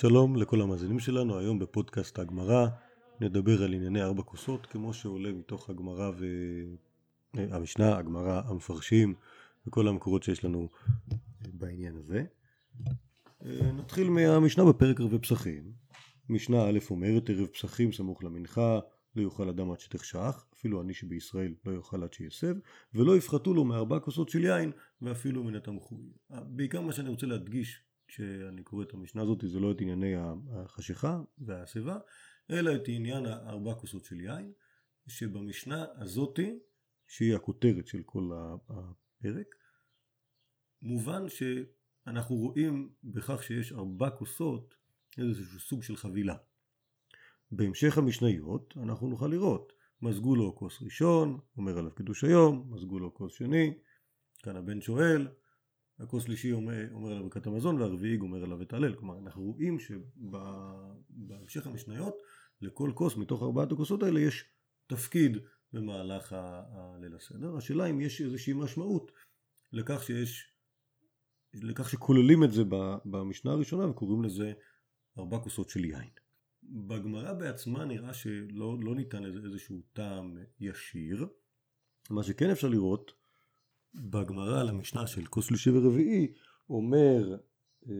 שלום לכל המאזינים שלנו, היום בפודקאסט הגמרא נדבר על ענייני ארבע כוסות כמו שעולה מתוך הגמרא והמשנה, הגמרא, המפרשים וכל המקורות שיש לנו בעניין הזה. אה, נתחיל מהמשנה בפרק רבי פסחים. משנה א' אומרת ערב פסחים סמוך למנחה לא יאכל אדם עד שתחשך, אפילו עני שבישראל לא יאכל עד שיסב, ולא יפחתו לו מארבע כוסות של יין ואפילו מן התמחוי. בעיקר מה שאני רוצה להדגיש כשאני קורא את המשנה הזאת זה לא את ענייני החשיכה והשיבה, אלא את עניין הארבע כוסות של יין, שבמשנה הזאתי, שהיא הכותרת של כל הפרק, מובן שאנחנו רואים בכך שיש ארבע כוסות איזשהו סוג של חבילה. בהמשך המשניות אנחנו נוכל לראות מזגו לו כוס ראשון, אומר עליו קידוש היום, מזגו לו כוס שני, כאן הבן שואל, הכוס שלישי אומר, אומר עליו ברכת המזון והרביעי גומר עליו את ההלל. כלומר אנחנו רואים שבהמשך המשניות לכל כוס מתוך ארבעת הכוסות האלה יש תפקיד במהלך הליל הסדר. השאלה אם יש איזושהי משמעות לכך שיש, לכך שכוללים את זה במשנה הראשונה וקוראים לזה ארבע כוסות של יין. בגמרא בעצמה נראה שלא לא ניתן איזשהו טעם ישיר. מה שכן אפשר לראות בגמרא על המשנה של כוס שלישי ורביעי אומר אה,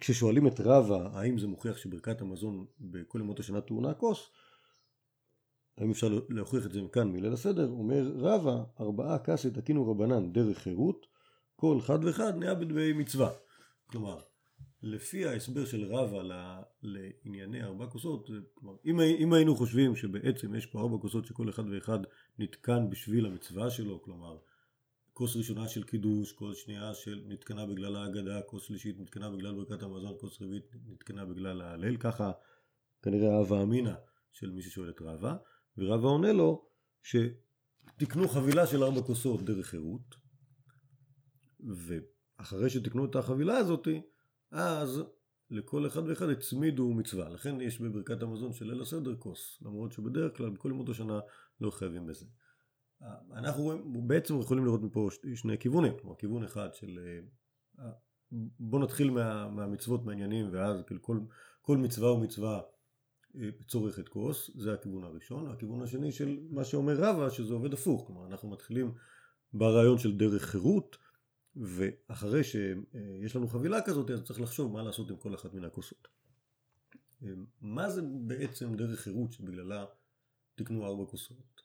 כששואלים את רבא האם זה מוכיח שברכת המזון בכל ימות השנה טעונה כוס? האם אפשר להוכיח את זה מכאן מליל הסדר? אומר רבא ארבעה כסי תקינו רבנן דרך חירות כל חד וחד נהיה בדמי מצווה. כלומר לפי ההסבר של רבא לענייני ארבע כוסות, כלומר, אם, אם היינו חושבים שבעצם יש פה ארבע כוסות שכל אחד ואחד נתקן בשביל המצווה שלו, כלומר כוס ראשונה של קידוש, כוס שנייה של נתקנה בגלל ההגדה, כוס שלישית נתקנה בגלל ברכת המזון, כוס רביעית נתקנה בגלל ההלל, ככה כנראה הווה אמינא של מי ששואל את רבא, ורבא עונה לו שתקנו חבילה של ארבע כוסות דרך חירות, ואחרי שתקנו את החבילה הזאתי, אז לכל אחד ואחד הצמידו מצווה, לכן יש בברכת המזון של ליל הסדר כוס, למרות שבדרך כלל בכל ימות השנה לא חייבים בזה. אנחנו רואים, בעצם יכולים לראות מפה שני כיוונים, כלומר כיוון אחד של אה, בוא נתחיל מה, מהמצוות מעניינים ואז כאילו כל, כל מצווה ומצווה אה, צורכת כוס, זה הכיוון הראשון, הכיוון השני של מה שאומר רבא שזה עובד הפוך, כלומר אנחנו מתחילים ברעיון של דרך חירות ואחרי שיש לנו חבילה כזאת אז צריך לחשוב מה לעשות עם כל אחת מן הכוסות. מה זה בעצם דרך חירות שבגללה תקנו ארבע כוסות?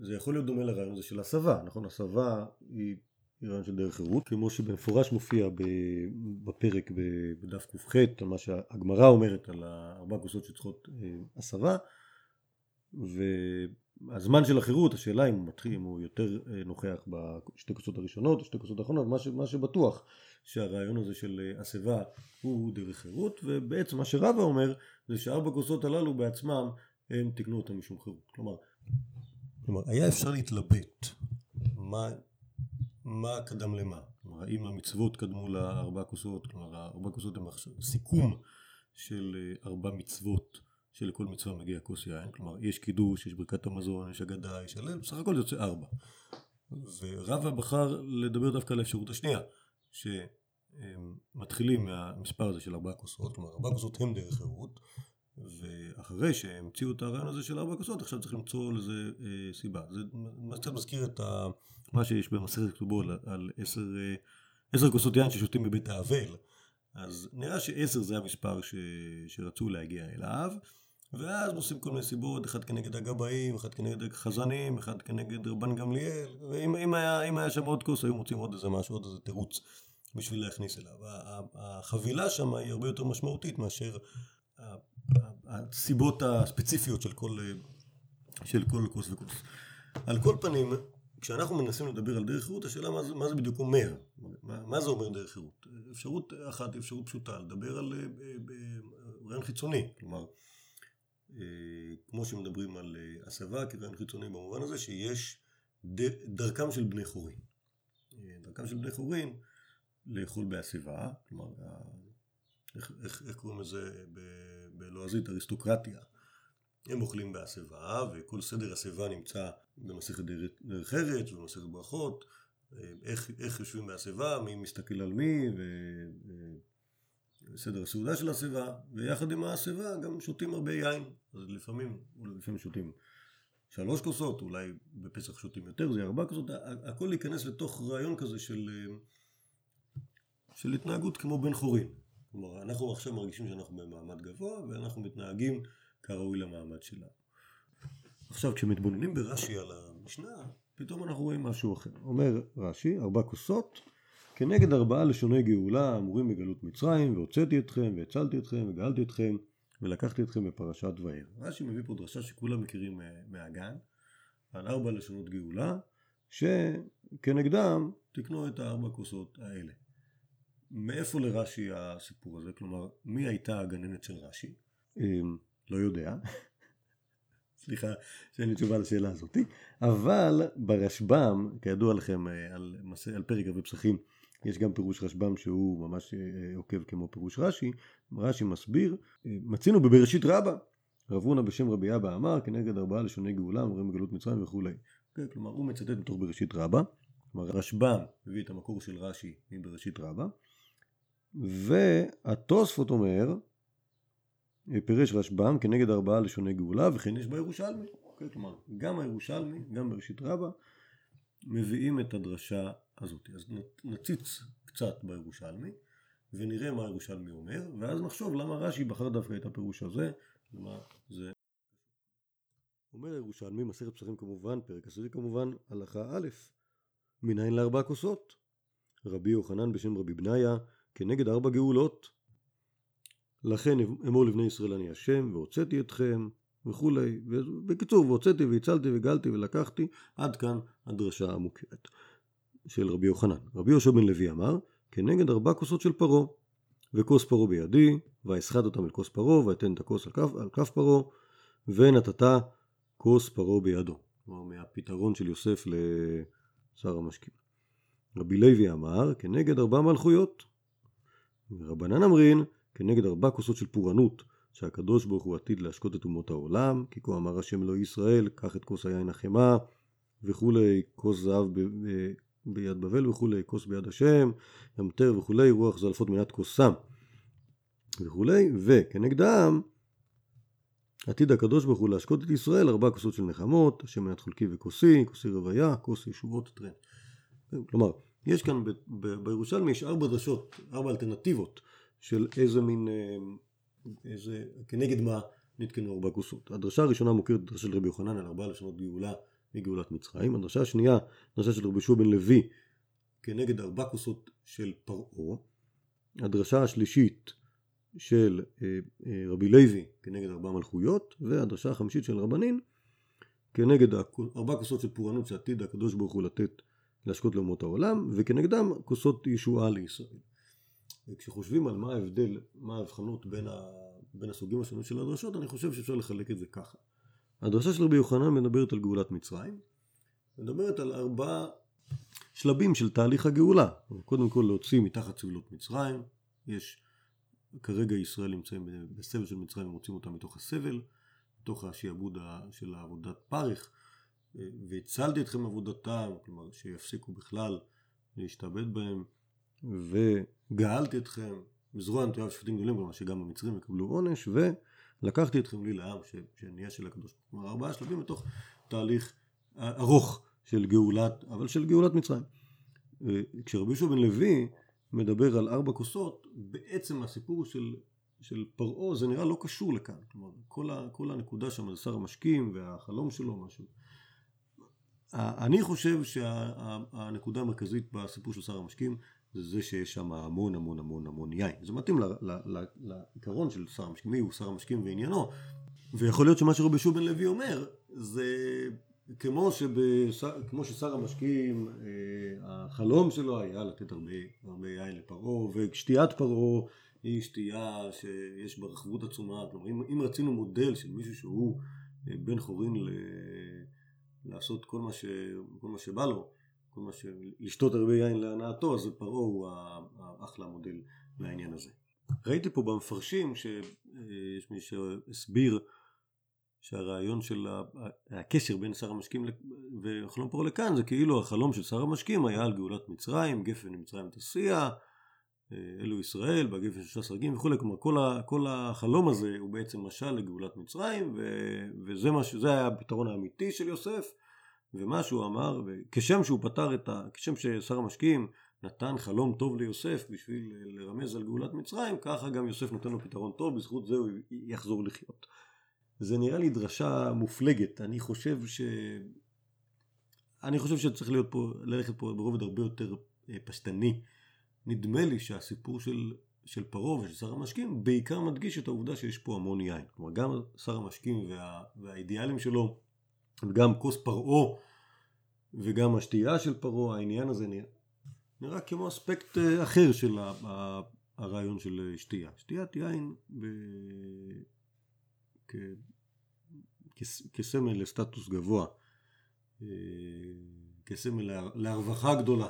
זה יכול להיות דומה לרעיון הזה של הסבה, נכון? הסבה היא רעיון של דרך חירות, כמו שבמפורש מופיע בפרק בדף ק"ח, על מה שהגמרא אומרת על ארבע כוסות שצריכות הסבה, הזמן של החירות, השאלה אם הוא מתחיל, אם הוא יותר אה, נוכח בשתי כוסות הראשונות או שתי כוסות האחרונות, מה, מה שבטוח שהרעיון הזה של אה, הסבה הוא דרך חירות, ובעצם מה שרבא אומר זה שארבע כוסות הללו בעצמם הם תיקנו אותם משום חירות. כלומר, כלומר היה אפשר להתלבט מה, מה קדם למה. כלומר, האם המצוות קדמו לארבע כוסות, כלומר ארבע כוסות הם סיכום של אה, ארבע מצוות שלכל מצווה מגיע כוס יין, כלומר יש קידוש, יש ברכת המזון, יש אגדה, יש הלל, בסך הכל זה יוצא ארבע. ורבא בחר לדבר דווקא על האפשרות השנייה, שמתחילים מהמספר הזה של ארבע כוסות, כלומר ארבע כוסות הם דרך חירות, ואחרי שהמציאו את הרעיון הזה של ארבע כוסות, עכשיו צריך למצוא לזה אה, סיבה. זה קצת מזכיר את ה, מה שיש במסכת כתובו על, על עשר, אה, עשר כוסות יין ששותים בבית האבל. אז נראה שעשר זה המספר ש, שרצו להגיע אליו. ואז עושים כל מיני סיבות, אחד כנגד הגבאים, אחד כנגד החזנים, אחד כנגד רבן גמליאל, ואם אם היה, אם היה שם עוד כוס היו מוצאים עוד איזה משהו, עוד איזה תירוץ בשביל להכניס אליו. החבילה שם היא הרבה יותר משמעותית מאשר הסיבות הספציפיות של כל, של כל כוס וכוס. על כל פנים, כשאנחנו מנסים לדבר על דרך חירות, השאלה מה זה, מה זה בדיוק אומר, מה, מה זה אומר דרך חירות. אפשרות אחת היא אפשרות פשוטה, לדבר על רעיון חיצוני, כלומר אה, כמו שמדברים על אה, הסבה כרעיון חיצוני במובן הזה שיש דרכם של בני חורין. אה, דרכם של בני חורין לאכול בהסבה, כלומר איך, איך, איך קוראים לזה בלועזית אריסטוקרטיה. הם אוכלים בהסבה, וכל סדר השיבה נמצא במסכת דרך ארץ ובמסכת ברכות, איך, איך יושבים בהסבה, מי מסתכל על מי, וסדר הסעודה של השיבה, ויחד עם השיבה גם שותים הרבה יין, אז לפעמים, לפעמים שותים שלוש כוסות, אולי בפסח שותים יותר, זה ארבע כוסות, הכל להיכנס לתוך רעיון כזה של, של התנהגות כמו בן חורין. כלומר, אנחנו עכשיו מרגישים שאנחנו במעמד גבוה, ואנחנו מתנהגים כראוי למעמד שלנו. עכשיו, כשמתבוננים ברש"י על המשנה, פתאום אנחנו רואים משהו אחר. אומר רש"י, ארבע כוסות, כנגד ארבעה לשוני גאולה אמורים בגלות מצרים, והוצאתי אתכם, והצלתי אתכם, וגאלתי אתכם, ולקחתי אתכם בפרשת ואר. רש"י מביא פה דרשה שכולם מכירים מהגן, על ארבע לשונות גאולה, שכנגדם תקנו את הארבע כוסות האלה. מאיפה לרש"י הסיפור הזה? כלומר, מי הייתה הגננת של רש"י? לא יודע. סליחה שאין לי תשובה לשאלה הזאתי. אבל ברשב"ם, כידוע לכם, על, על פרק אבי פסחים, יש גם פירוש רשב"ם שהוא ממש עוקב כמו פירוש רש"י. רש"י מסביר, מצינו בבראשית רבה. רב בשם רבי אבא אמר, כנגד ארבעה לשוני גאולה, אומרים בגלות מצרים וכולי. כן, כלומר, הוא מצטט מתוך בראשית רבה. כלומר, רשב"ם מביא את המקור של רש"י מבראשית רבה. והתוספות אומר, פירש רשב"ם כנגד ארבעה לשוני גאולה וכן יש בירושלמי. אוקיי? כלומר, גם הירושלמי, גם בראשית רבה, מביאים את הדרשה הזאת. אז נציץ קצת בירושלמי, ונראה מה הירושלמי אומר, ואז נחשוב למה רש"י בחר דווקא את הפירוש הזה, ומה זה. אומר הירושלמי, מסכת פסחים כמובן, פרק עשירי כמובן, הלכה א', מנין לארבע כוסות? רבי יוחנן בשם רבי בניה, כנגד ארבע גאולות. לכן אמור לבני ישראל אני השם, והוצאתי אתכם, וכולי. בקיצור, והוצאתי והצלתי וגלתי ולקחתי, עד כאן הדרשה המוכרת של רבי יוחנן. רבי יהושע בן לוי אמר, כנגד ארבע כוסות של פרעה, וכוס פרעה בידי, ואסחט אותם אל כוס פרעה, ואתן את הכוס על כף, כף פרעה, ונתת כוס פרעה בידו. כלומר, מהפתרון של יוסף לשר המשקים. רבי לוי אמר, כנגד ארבע מלכויות. ורבנן אמרין, כנגד ארבע כוסות של פורענות, שהקדוש ברוך הוא עתיד להשקות את אומות העולם, כי כה אמר השם אלוהי ישראל, קח את כוס היין החמה, וכולי, כוס זהב ב- ב- ביד בבל וכולי, כוס ביד השם, ימטר וכולי, רוח זלפות מנת כוסם, וכולי, וכנגדם, עתיד הקדוש ברוך הוא להשקות את ישראל ארבע כוסות של נחמות, השם מנת חלקי וכוסי, כוסי רוויה, כוס ישובות טרן. כלומר, יש כאן ב- ב- בירושלמי יש ארבע דרשות, ארבע אלטרנטיבות של איזה מין, איזה, כנגד מה נתקנו ארבע כוסות. הדרשה הראשונה מוכרת דרשה של רבי יוחנן על ארבע לשונות גאולה מגאולת מצרים. הדרשה השנייה, דרשה של רבי יהושע בן לוי כנגד ארבע כוסות של פרעה. הדרשה השלישית של רבי לוי כנגד ארבע מלכויות, והדרשה החמישית של רבנין כנגד ארבע כוסות של פורענות שעתיד הקדוש ברוך הוא לתת להשקות לאומות העולם, וכנגדם כוסות ישועה לישראל. וכשחושבים על מה ההבדל, מה ההבחנות בין, ה... בין הסוגים השונים של הדרשות, אני חושב שאפשר לחלק את זה ככה. הדרשה של רבי יוחנן מדברת על גאולת מצרים, מדברת על ארבעה שלבים של תהליך הגאולה. קודם כל להוציא מתחת סבילות מצרים, יש, כרגע ישראל נמצאים בסבל של מצרים, הם מוצאים אותם מתוך הסבל, מתוך השעבוד של עבודת פרך, והצלתי אתכם עבודתם, כלומר שיפסיקו בכלל להשתעבד בהם, וגאלתי אתכם בזרוע נטויה ושפטים גדולים, כלומר שגם המצרים יקבלו עונש, ולקחתי אתכם לי לעם שנהיה של הקדוש. כלומר ארבעה שלבים בתוך תהליך ארוך של גאולת, אבל של גאולת מצרים. כשרבי יהושע בן לוי מדבר על ארבע כוסות, בעצם הסיפור של, של פרעה זה נראה לא קשור לכאן. כלומר, כל, ה, כל הנקודה שם על שר המשקים והחלום שלו, משהו. אני חושב שהנקודה המרכזית בסיפור של שר המשקים זה זה שיש שם המון המון המון המון יין. זה מתאים לעיקרון של שר המשקים, מי הוא שר המשקים ועניינו. ויכול להיות שמה שרבי יהושע בן לוי אומר זה כמו, שבשר, כמו ששר המשקים החלום שלו היה לתת הרבה, הרבה יין לפרעה ושתיית פרעה היא שתייה שיש בה רחבות עצומה. כלומר אם, אם רצינו מודל של מישהו שהוא בן חורין ל... לעשות כל מה, ש... כל מה שבא לו, כל מה ש... לשתות הרבה יין להנאתו, אז פרעה הוא האחלה מודל לעניין הזה. ראיתי פה במפרשים שיש מי שהסביר שהרעיון של הקשר בין שר המשקים וחלום פרעה לכאן זה כאילו החלום של שר המשקים היה על גאולת מצרים, גפן מצרים תסיע, אה, אלו ישראל, בגפן שלושה סרגים וכולי, כלומר כל, ה, כל החלום הזה הוא בעצם משל לגאולת מצרים ו, וזה מה, ש- זה היה הפתרון האמיתי של יוסף ומה שהוא אמר, כשם שהוא פתר את ה... כשם ששר המשקים נתן חלום טוב ליוסף בשביל לרמז על גאולת מצרים, ככה גם יוסף נותן לו פתרון טוב, בזכות זה הוא יחזור לחיות. זה נראה לי דרשה מופלגת, אני חושב ש... אני חושב שצריך להיות פה, ללכת פה ברובד הרבה יותר אה, פשטני. נדמה לי שהסיפור של, של פרעה ושל שר המשקים בעיקר מדגיש את העובדה שיש פה המון יין. כלומר גם שר המשקים וה, והאידיאלים שלו וגם כוס פרעה וגם השתייה של פרעה, העניין הזה נראה, נראה כמו אספקט אה, אחר של ה- ה- הרעיון של שתייה. שתיית יין ב... כ... כס- כסמל לסטטוס גבוה, אה, כסמל להר- להרווחה גדולה.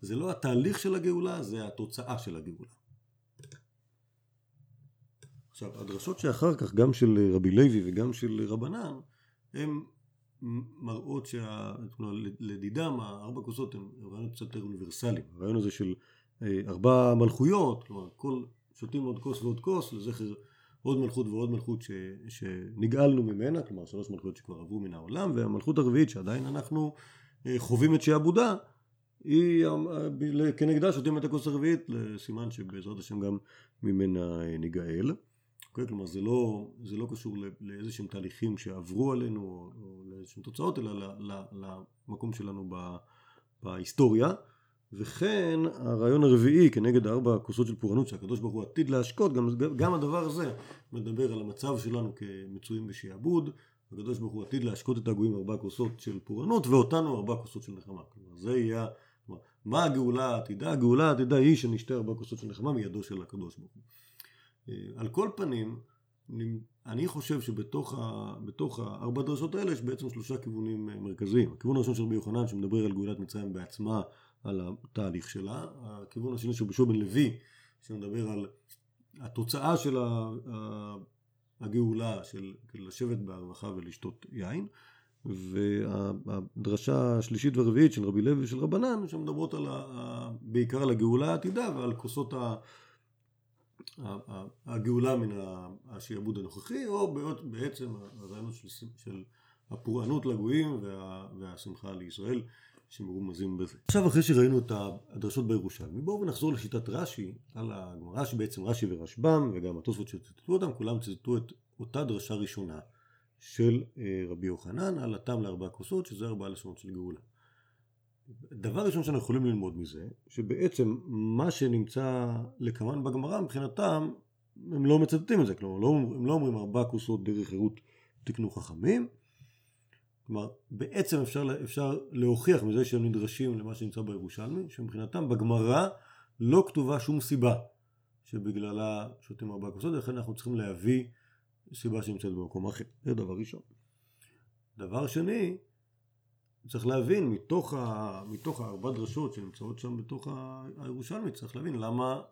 זה לא התהליך של הגאולה, זה התוצאה של הגאולה. עכשיו, הדרשות שאחר כך, גם של רבי לוי וגם של רבנן, הן מראות שלדידם הארבע כוסות הן רעיונות קצת יותר אוניברסליים. הרעיון הזה של אה, ארבע מלכויות, כלומר כל שותים עוד כוס ועוד כוס לזכר עוד מלכות ועוד מלכות ש, שנגאלנו ממנה, כלומר שלוש מלכויות שכבר עברו מן העולם, והמלכות הרביעית שעדיין אנחנו אה, חווים את שעבודה, היא אה, כנגדה שותים את הכוס הרביעית לסימן שבעזרת השם גם ממנה אה, ניגאל. אוקיי? כלומר זה לא, זה לא קשור לאיזה שהם תהליכים שעברו עלינו או, או לאיזשהם תוצאות אלא למקום שלנו בהיסטוריה וכן הרעיון הרביעי כנגד הארבע הכוסות של פורענות שהקדוש ברוך הוא עתיד להשקות גם, גם הדבר הזה מדבר על המצב שלנו כמצויים בשעבוד הקדוש ברוך הוא עתיד להשקות את הגויים ארבע כוסות של פורענות ואותנו ארבע כוסות של נחמה כלומר זה יהיה מה הגאולה העתידה? הגאולה העתידה היא שנשתה ארבע כוסות של נחמה מידו של הקדוש ברוך הוא אה, על כל פנים, אני חושב שבתוך הארבע דרשות האלה יש בעצם שלושה כיוונים אה, מרכזיים. הכיוון הראשון של רבי יוחנן שמדבר על גאולת מצרים בעצמה, על התהליך שלה. הכיוון השני של בשור בן לוי שמדבר על התוצאה של הגאולה של לשבת בהרווחה ולשתות יין. והדרשה השלישית והרביעית של רבי לוי ושל רבנן שמדברות על ה, ה, בעיקר על הגאולה העתידה ועל כוסות ה... הגאולה מן השעבוד הנוכחי, או בעצם הרעיונות של, של הפורענות לגויים וה, והשמחה לישראל שמרומזים בזה. עכשיו אחרי שראינו את הדרשות בירושלמי, בואו נחזור לשיטת רש"י על הגמרא שבעצם רש"י ורשב"ם וגם התוספות שציטטו אותם, כולם ציטטו את אותה דרשה ראשונה של אה, רבי יוחנן על הטעם לארבע כוסות, שזה ארבע לשונות של גאולה. דבר ראשון שאנחנו יכולים ללמוד מזה, שבעצם מה שנמצא לקמן בגמרא מבחינתם, הם לא מצטטים את זה, כלומר לא, הם לא אומרים ארבע כוסות דרך חירות תקנו חכמים, כלומר בעצם אפשר, אפשר להוכיח מזה שהם נדרשים למה שנמצא בירושלמי, שמבחינתם בגמרא לא כתובה שום סיבה שבגללה שותים ארבע כוסות, ולכן אנחנו צריכים להביא סיבה שנמצאת במקום אחר, זה דבר ראשון. דבר שני, צריך להבין מתוך, ה, מתוך הארבע דרשות שנמצאות שם בתוך הירושלמי, צריך להבין למה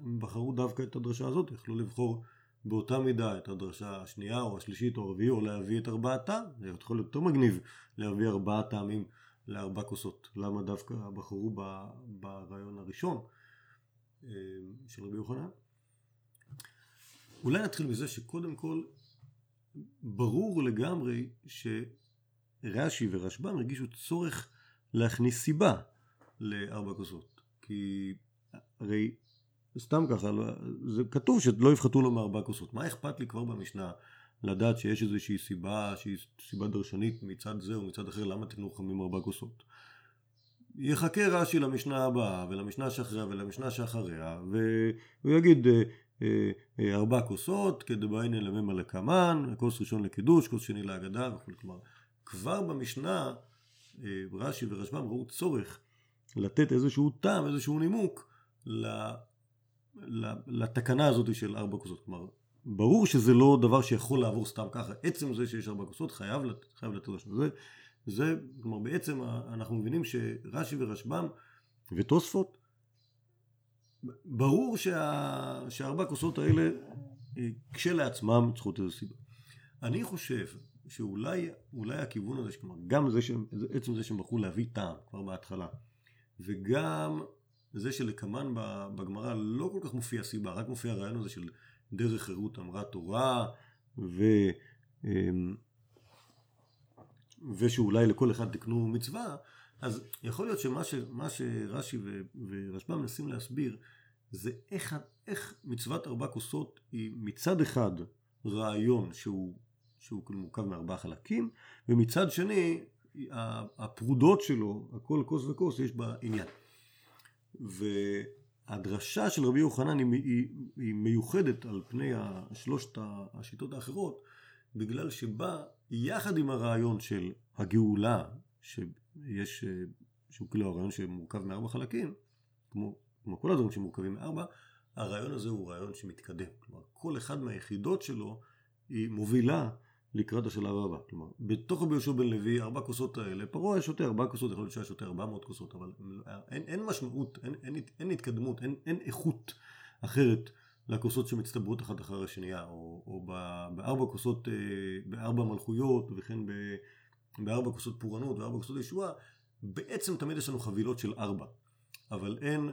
הם בחרו דווקא את הדרשה הזאת, יכלו לבחור באותה מידה את הדרשה השנייה או השלישית או הרביעי או להביא את ארבעתם, זה יכול להיות יותר מגניב להביא ארבעה טעמים לארבע כוסות, למה דווקא בחרו ברעיון הראשון אה, של רבי יוחנן? אולי נתחיל מזה שקודם כל ברור לגמרי ש... רש"י ורשב"ם הרגישו צורך להכניס סיבה לארבע כוסות. כי הרי סתם ככה, זה כתוב שלא יפחתו לו מארבע כוסות. מה אכפת לי כבר במשנה לדעת שיש איזושהי סיבה שהיא סיבה דרשנית מצד זה או מצד אחר, למה תקנו חכמים ארבע כוסות? יחכה רש"י למשנה הבאה ולמשנה שאחריה ולמשנה שאחריה והוא יגיד ארבע כוסות כדבעין אלמם על הקמן, כוס ראשון לקידוש, כוס שני להגדה וכו'. כלומר כבר במשנה רש"י ורשב"ם ראו צורך לתת איזשהו טעם, איזשהו נימוק לתקנה הזאת של ארבע כוסות. כלומר, ברור שזה לא דבר שיכול לעבור סתם ככה. עצם זה שיש ארבע כוסות חייב, חייב לתת רשב"ם. זה, זה, כלומר, בעצם אנחנו מבינים שרש"י ורשב"ם ותוספות ברור שה... שהארבע כוסות האלה אה, כשלעצמם צריכות איזו סיבה. אני חושב שאולי אולי הכיוון הזה, כלומר גם זה שהם, עצם זה שהם בחרו להביא טעם כבר בהתחלה, וגם זה שלקמן בגמרא לא כל כך מופיע סיבה, רק מופיע הרעיון הזה של דרך חירות אמרה תורה, ו... אמ, ושאולי לכל אחד תקנו מצווה, אז יכול להיות שמה ש, שרש"י ורשב"ם מנסים להסביר זה איך, איך מצוות ארבע כוסות היא מצד אחד רעיון שהוא, שהוא כאילו מורכב מארבעה חלקים, ומצד שני הפרודות שלו, הכל כוס וכוס, יש בה עניין. והדרשה של רבי יוחנן היא, היא, היא מיוחדת על פני שלושת השיטות האחרות, בגלל שבא יחד עם הרעיון של הגאולה, שיש, שהוא כאילו הרעיון שמורכב מארבע חלקים, כמו, כמו כל הדברים שמורכבים מארבע, הרעיון הזה הוא רעיון שמתקדם. כלומר, כל אחד מהיחידות שלו היא מובילה לקראת השלב הבא. כלומר, בתוך רבי יהושע בן לוי, ארבע כוסות האלה, פרעה היה שותה ארבע כוסות, יכול להיות שהיה שותה ארבע מאות כוסות, אבל אין, אין משמעות, אין, אין, אין התקדמות, אין, אין איכות אחרת לכוסות שמצטברות אחת אחר השנייה, או, או בארבע כוסות, אה, בארבע מלכויות, וכן בארבע כוסות פורענות וארבע כוסות ישועה, בעצם תמיד יש לנו חבילות של ארבע, אבל אין,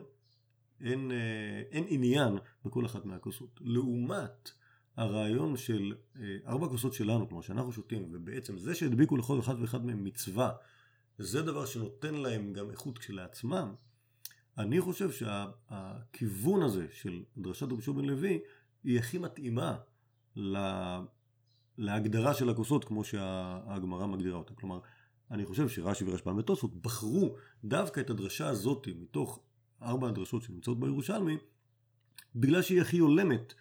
אין, אה, אין עניין בכל אחת מהכוסות. לעומת הרעיון של אה, ארבע כוסות שלנו, כלומר שאנחנו שותים, ובעצם זה שהדביקו לכל אחד ואחד מהם מצווה, זה דבר שנותן להם גם איכות כשלעצמם, אני חושב שהכיוון הזה של דרשת רבי בן לוי היא הכי מתאימה להגדרה של הכוסות כמו שהגמרא מגדירה אותה. כלומר, אני חושב שרש"י ורשב"ם ותוספות בחרו דווקא את הדרשה הזאת מתוך ארבע הדרשות שנמצאות בירושלמי, בגלל שהיא הכי הולמת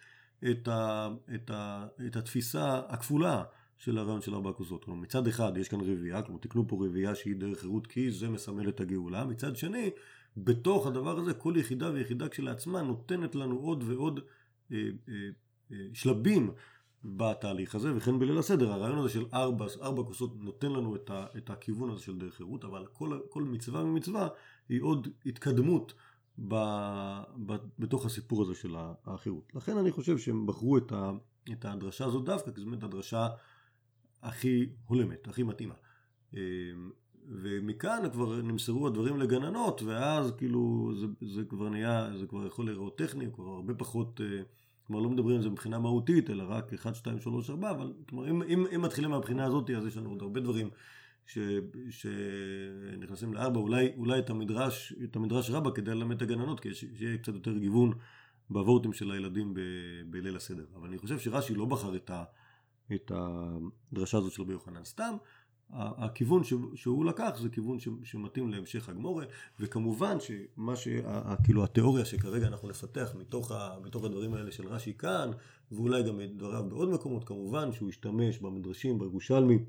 את, ה, את, ה, את התפיסה הכפולה של הרעיון של ארבע הכוסות. כלומר, מצד אחד יש כאן רביעייה, כלומר תקנו פה רביעייה שהיא דרך חירות כי זה מסמל את הגאולה, מצד שני בתוך הדבר הזה כל יחידה ויחידה כשלעצמה נותנת לנו עוד ועוד אה, אה, אה, שלבים בתהליך הזה וכן בליל הסדר הרעיון הזה של ארבע, ארבע כוסות נותן לנו את, ה, את הכיוון הזה של דרך חירות אבל כל, כל מצווה ומצווה היא עוד התקדמות ב, ב, בתוך הסיפור הזה של החירות לכן אני חושב שהם בחרו את, ה, את הדרשה הזאת דווקא כי זו באמת הדרשה הכי הולמת הכי מתאימה. אה, ומכאן כבר נמסרו הדברים לגננות, ואז כאילו זה, זה כבר נהיה, זה כבר יכול להיראות טכני, כבר הרבה פחות, אה, כלומר לא מדברים על זה מבחינה מהותית, אלא רק 1, 2, 3, 4, אבל כלומר אם, אם, אם מתחילים מהבחינה הזאת, אז יש לנו עוד הרבה דברים ש, שנכנסים לארבע, אולי, אולי את המדרש, את המדרש רבה כדי ללמד את הגננות, כדי שיהיה קצת יותר גיוון בוורטים של הילדים ב, בליל הסדר. אבל אני חושב שרש"י לא בחר את, ה, את הדרשה הזאת של רבי יוחנן סתם, הכיוון שהוא לקח זה כיוון שמתאים להמשך הגמורה וכמובן שמה שכאילו התיאוריה שכרגע אנחנו נפתח מתוך, ה, מתוך הדברים האלה של רש"י כאן ואולי גם את דבריו בעוד מקומות כמובן שהוא השתמש במדרשים בירושלמי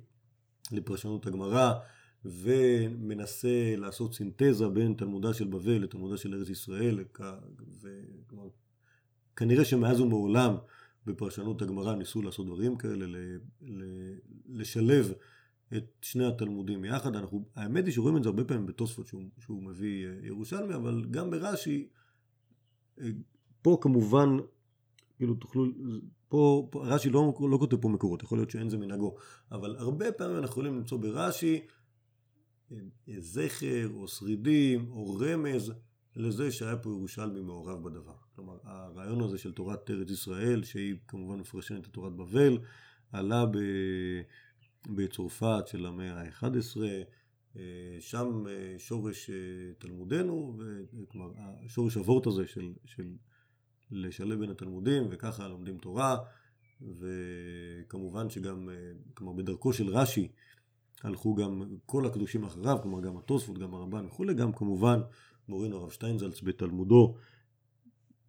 לפרשנות הגמרא ומנסה לעשות סינתזה בין תלמודה של בבל לתלמודה של ארץ ישראל וכנראה שמאז ומעולם בפרשנות הגמרא ניסו לעשות דברים כאלה לשלב את שני התלמודים יחד. אנחנו, האמת היא שרואים את זה הרבה פעמים בתוספות שהוא, שהוא מביא אה, ירושלמי, אבל גם ברש"י, אה, פה כמובן, כאילו תוכלו, פה, רש"י לא, לא כותב פה מקורות, יכול להיות שאין זה מנהגו, אבל הרבה פעמים אנחנו יכולים למצוא ברש"י אה, זכר או שרידים או רמז לזה שהיה פה ירושלמי מעורב בדבר. כלומר, הרעיון הזה של תורת ארץ ישראל, שהיא כמובן מפרשנת את תורת בבל, עלה ב... בצרפת של המאה ה-11, אה, שם אה, שורש אה, תלמודנו, כלומר שורש הוורט הזה של, של לשלב בין התלמודים וככה לומדים תורה וכמובן שגם, כלומר בדרכו של רש"י הלכו גם כל הקדושים אחריו, כלומר גם התוספות, גם הרמב"ן וכולי, גם כמובן מורינו הרב שטיינזלץ בתלמודו,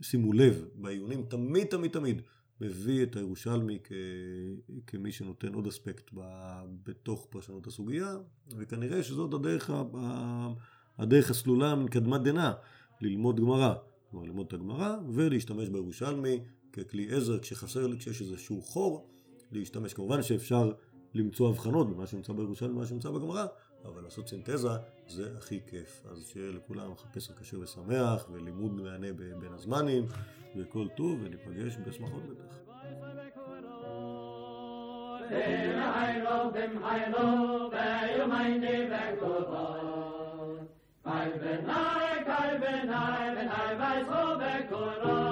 שימו לב, בעיונים תמיד תמיד תמיד מביא את הירושלמי כ... כמי שנותן עוד אספקט ב... בתוך פרשנות הסוגיה, וכנראה שזאת הדרך, ה... הדרך הסלולה מקדמת דנא, ללמוד גמרא. כלומר, ללמוד את הגמרא ולהשתמש בירושלמי ככלי עזר כשחסר, כשיש איזשהו חור, להשתמש. כמובן שאפשר למצוא הבחנות במה שנמצא בירושלמי ומה שנמצא בגמרא, אבל לעשות סינתזה זה הכי כיף. אז שיהיה לכולם חפש הקשור ושמח, ולימוד מהנה בין הזמנים, וכל טוב, וניפגש בשמחות בטח. Dem Heilo, dem Heilo, wer meine I've been high, I've been high, I've been high so the corona.